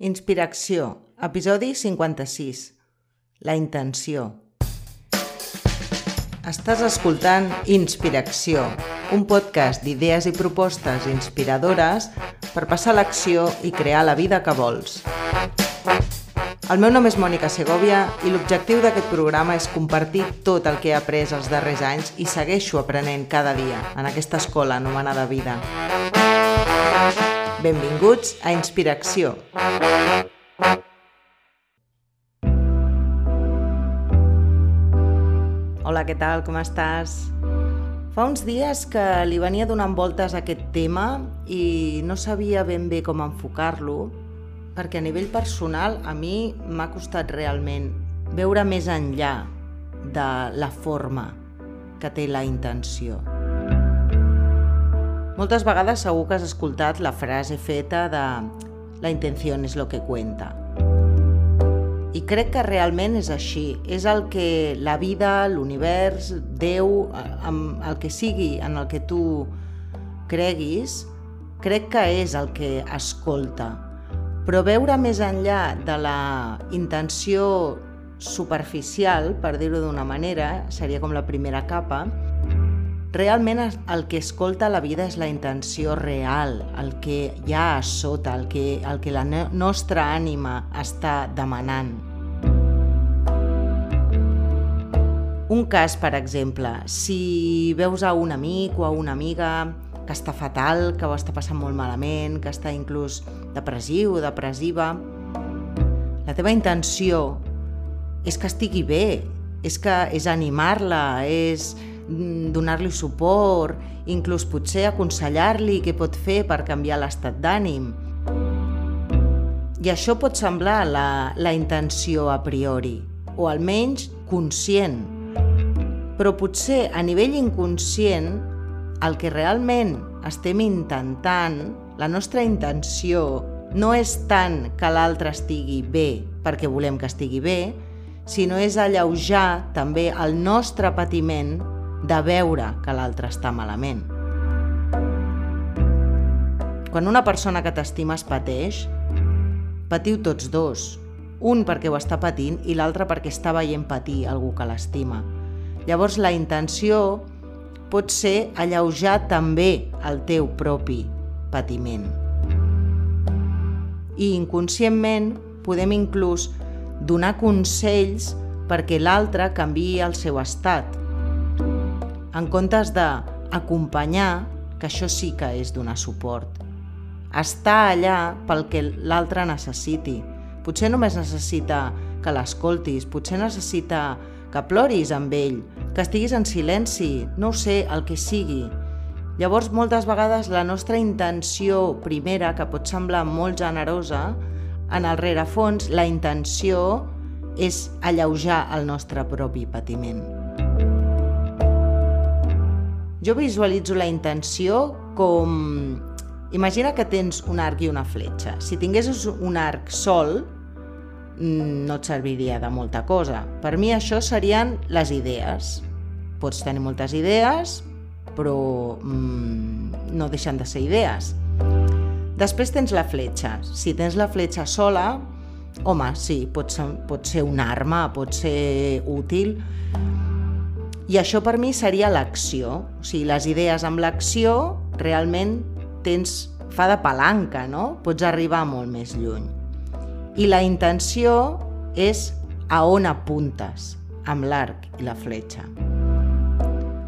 Inspiració, episodi 56. La intenció. Estàs escoltant Inspiració, un podcast d'idees i propostes inspiradores per passar l'acció i crear la vida que vols. El meu nom és Mònica Segovia i l'objectiu d'aquest programa és compartir tot el que he après els darrers anys i segueixo aprenent cada dia en aquesta escola anomenada vida. Benvinguts a Inspiració. Hola, què tal? Com estàs? Fa uns dies que li venia donant voltes a aquest tema i no sabia ben bé com enfocar-lo perquè a nivell personal a mi m'ha costat realment veure més enllà de la forma que té la intenció. Moltes vegades segur que has escoltat la frase feta de la intenció és lo que cuenta. I crec que realment és així. És el que la vida, l'univers, Déu, amb el que sigui en el que tu creguis, crec que és el que escolta. Però veure més enllà de la intenció superficial, per dir-ho d'una manera, seria com la primera capa, realment el que escolta la vida és la intenció real, el que hi ha a sota, el que, el que la nostra ànima està demanant. Un cas, per exemple, si veus a un amic o a una amiga que està fatal, que ho està passant molt malament, que està inclús depressiu o depressiva, la teva intenció és que estigui bé, és que és animar-la, és donar-li suport, inclús potser aconsellar-li què pot fer per canviar l'estat d'ànim. I això pot semblar la, la intenció a priori, o almenys conscient, però potser a nivell inconscient el que realment estem intentant, la nostra intenció, no és tant que l'altre estigui bé perquè volem que estigui bé, sinó és alleujar també el nostre patiment de veure que l'altre està malament. Quan una persona que t'estimes pateix, patiu tots dos, un perquè ho està patint i l'altre perquè està veient patir algú que l'estima. Llavors la intenció pot ser alleujar també el teu propi patiment. I inconscientment podem inclús donar consells perquè l'altre canvi el seu estat. En comptes d'acompanyar, que això sí que és donar suport. Estar allà pel que l'altre necessiti. Potser només necessita que l'escoltis, potser necessita que ploris amb ell, que estiguis en silenci, no ho sé, el que sigui. Llavors, moltes vegades la nostra intenció primera, que pot semblar molt generosa, en el rerefons la intenció és alleujar el nostre propi patiment. Jo visualitzo la intenció com Imagina que tens un arc i una fletxa. Si tinguessis un arc sol, mm, no et serviria de molta cosa. Per mi això serien les idees. Pots tenir moltes idees, però mm, no deixen de ser idees. Després tens la fletxa. Si tens la fletxa sola, home, sí, pot ser, pot ser una arma, pot ser útil, i això per mi seria l'acció. O sigui, les idees amb l'acció realment tens, fa de palanca, no? Pots arribar molt més lluny. I la intenció és a on apuntes amb l'arc i la fletxa.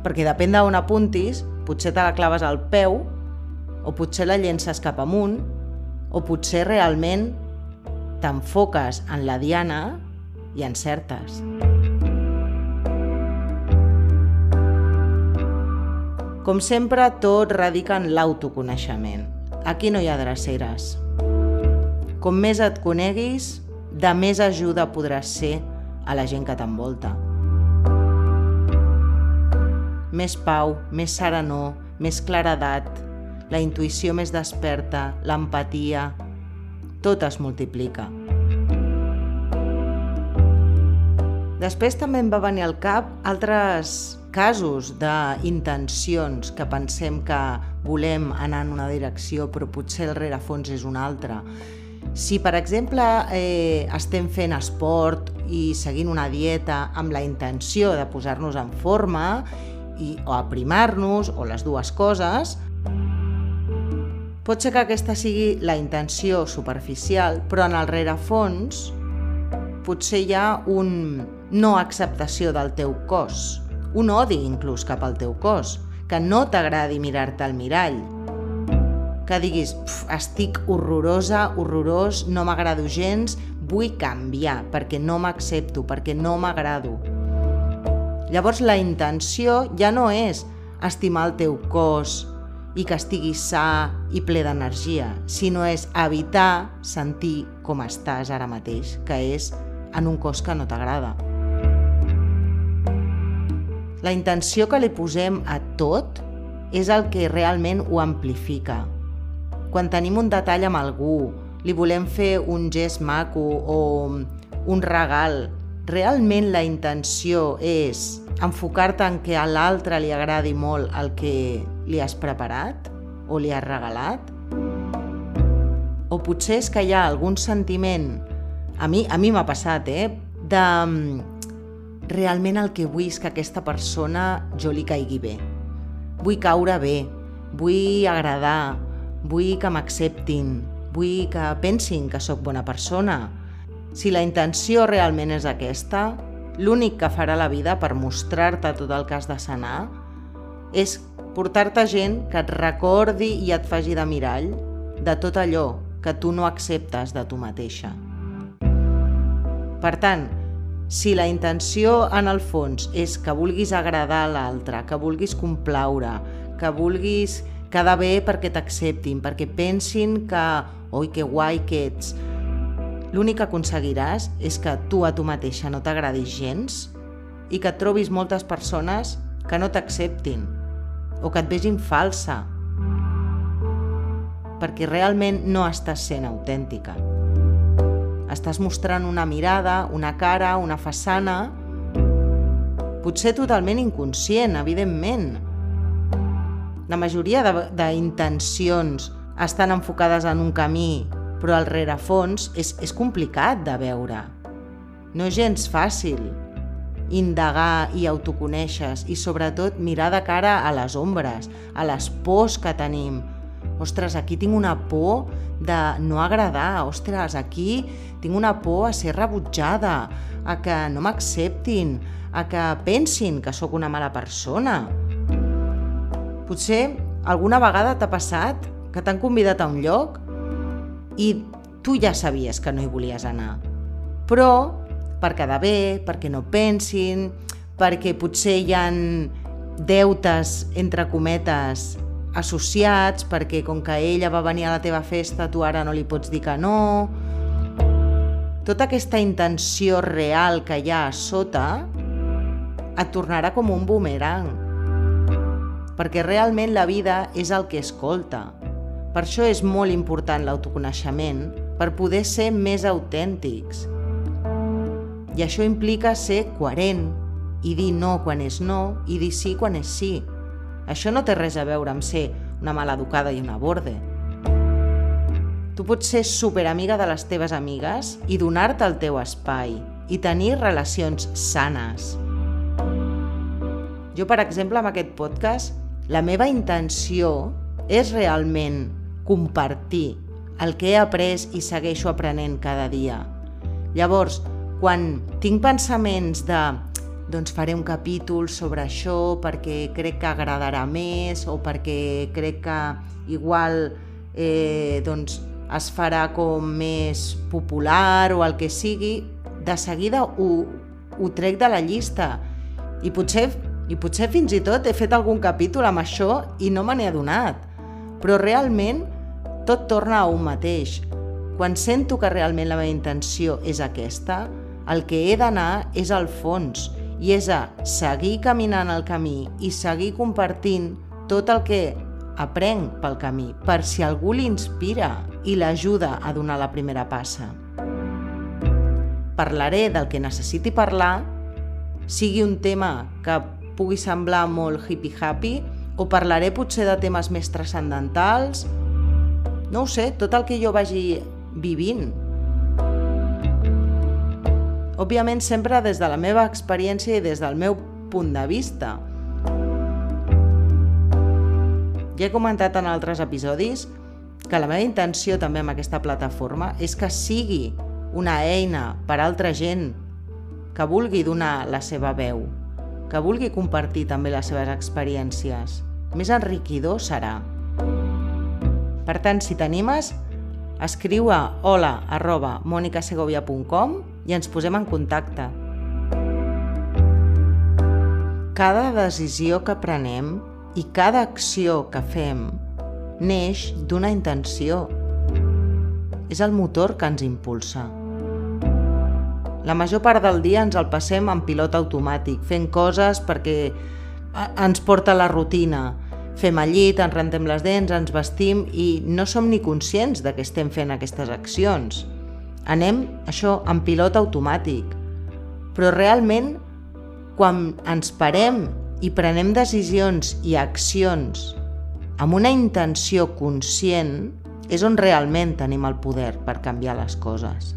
Perquè depèn d'on apuntis, potser te la claves al peu, o potser la llences cap amunt, o potser realment t'enfoques en la diana i encertes. Com sempre, tot radica en l'autoconeixement. Aquí no hi ha dreceres. Com més et coneguis, de més ajuda podràs ser a la gent que t'envolta. Més pau, més serenor, més claredat, la intuïció més desperta, l'empatia, tot es multiplica. Després també em va venir al cap altres casos d'intencions que pensem que volem anar en una direcció però potser el rerefons és una altra. Si, per exemple, eh, estem fent esport i seguint una dieta amb la intenció de posar-nos en forma i, o aprimar-nos, o les dues coses, pot ser que aquesta sigui la intenció superficial, però en el rerefons potser hi ha un no acceptació del teu cos, un odi inclús cap al teu cos, que no t'agradi mirar-te al mirall, que diguis, estic horrorosa, horrorós, no m'agrado gens, vull canviar perquè no m'accepto, perquè no m'agrado. Llavors la intenció ja no és estimar el teu cos i que estiguis sa i ple d'energia, sinó és evitar sentir com estàs ara mateix, que és en un cos que no t'agrada. La intenció que li posem a tot és el que realment ho amplifica. Quan tenim un detall amb algú, li volem fer un gest maco o un regal, realment la intenció és enfocar-te en que a l'altre li agradi molt el que li has preparat o li has regalat? O potser és que hi ha algun sentiment, a mi a mi m'ha passat, eh, de realment el que vull és que aquesta persona jo li caigui bé. Vull caure bé, vull agradar, vull que m'acceptin, vull que pensin que sóc bona persona. Si la intenció realment és aquesta, l'únic que farà la vida per mostrar-te tot el que has de sanar és portar-te gent que et recordi i et faci de mirall de tot allò que tu no acceptes de tu mateixa. Per tant, si la intenció en el fons és que vulguis agradar a l'altre, que vulguis complaure, que vulguis quedar bé perquè t'acceptin, perquè pensin que oi, que guai que ets, l'únic que aconseguiràs és que tu a tu mateixa no t'agradis gens i que trobis moltes persones que no t'acceptin o que et vegin falsa perquè realment no estàs sent autèntica. Estàs mostrant una mirada, una cara, una façana, potser totalment inconscient, evidentment. La majoria d'intencions estan enfocades en un camí, però al rerefons és, és complicat de veure. No és gens fàcil indagar i autoconèixer i sobretot mirar de cara a les ombres, a les pors que tenim, ostres, aquí tinc una por de no agradar, ostres, aquí tinc una por a ser rebutjada, a que no m'acceptin, a que pensin que sóc una mala persona. Potser alguna vegada t'ha passat que t'han convidat a un lloc i tu ja sabies que no hi volies anar. Però per quedar bé, perquè no pensin, perquè potser hi han deutes, entre cometes, associats, perquè com que ella va venir a la teva festa, tu ara no li pots dir que no... Tota aquesta intenció real que hi ha a sota et tornarà com un boomerang. Perquè realment la vida és el que escolta. Per això és molt important l'autoconeixement, per poder ser més autèntics. I això implica ser coherent i dir no quan és no i dir sí quan és sí. Això no té res a veure amb ser una mala educada i una borde. Tu pots ser superamiga de les teves amigues i donar-te el teu espai i tenir relacions sanes. Jo, per exemple, amb aquest podcast, la meva intenció és realment compartir el que he après i segueixo aprenent cada dia. Llavors, quan tinc pensaments de doncs faré un capítol sobre això perquè crec que agradarà més o perquè crec que igual eh, doncs es farà com més popular o el que sigui, de seguida ho, ho trec de la llista. I potser, I potser fins i tot he fet algun capítol amb això i no me n'he adonat. Però realment tot torna a un mateix. Quan sento que realment la meva intenció és aquesta, el que he d'anar és al fons i és a seguir caminant el camí i seguir compartint tot el que aprenc pel camí, per si algú l'inspira i l'ajuda a donar la primera passa. Parlaré del que necessiti parlar, sigui un tema que pugui semblar molt hippie-happy, o parlaré potser de temes més transcendentals, no ho sé, tot el que jo vagi vivint. Òbviament sempre des de la meva experiència i des del meu punt de vista. Ja he comentat en altres episodis que la meva intenció també amb aquesta plataforma és que sigui una eina per a altra gent que vulgui donar la seva veu, que vulgui compartir també les seves experiències. Més enriquidor serà. Per tant, si t'animes, escriu a hola arroba monicasegovia.com i ens posem en contacte. Cada decisió que prenem i cada acció que fem neix d'una intenció. És el motor que ens impulsa. La major part del dia ens el passem en pilot automàtic, fent coses perquè ens porta la rutina. Fem el llit, ens rentem les dents, ens vestim i no som ni conscients de que estem fent aquestes accions. Anem, això, en pilot automàtic. Però realment, quan ens parem i prenem decisions i accions amb una intenció conscient, és on realment tenim el poder per canviar les coses.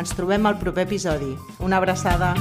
Ens trobem al proper episodi. Una abraçada!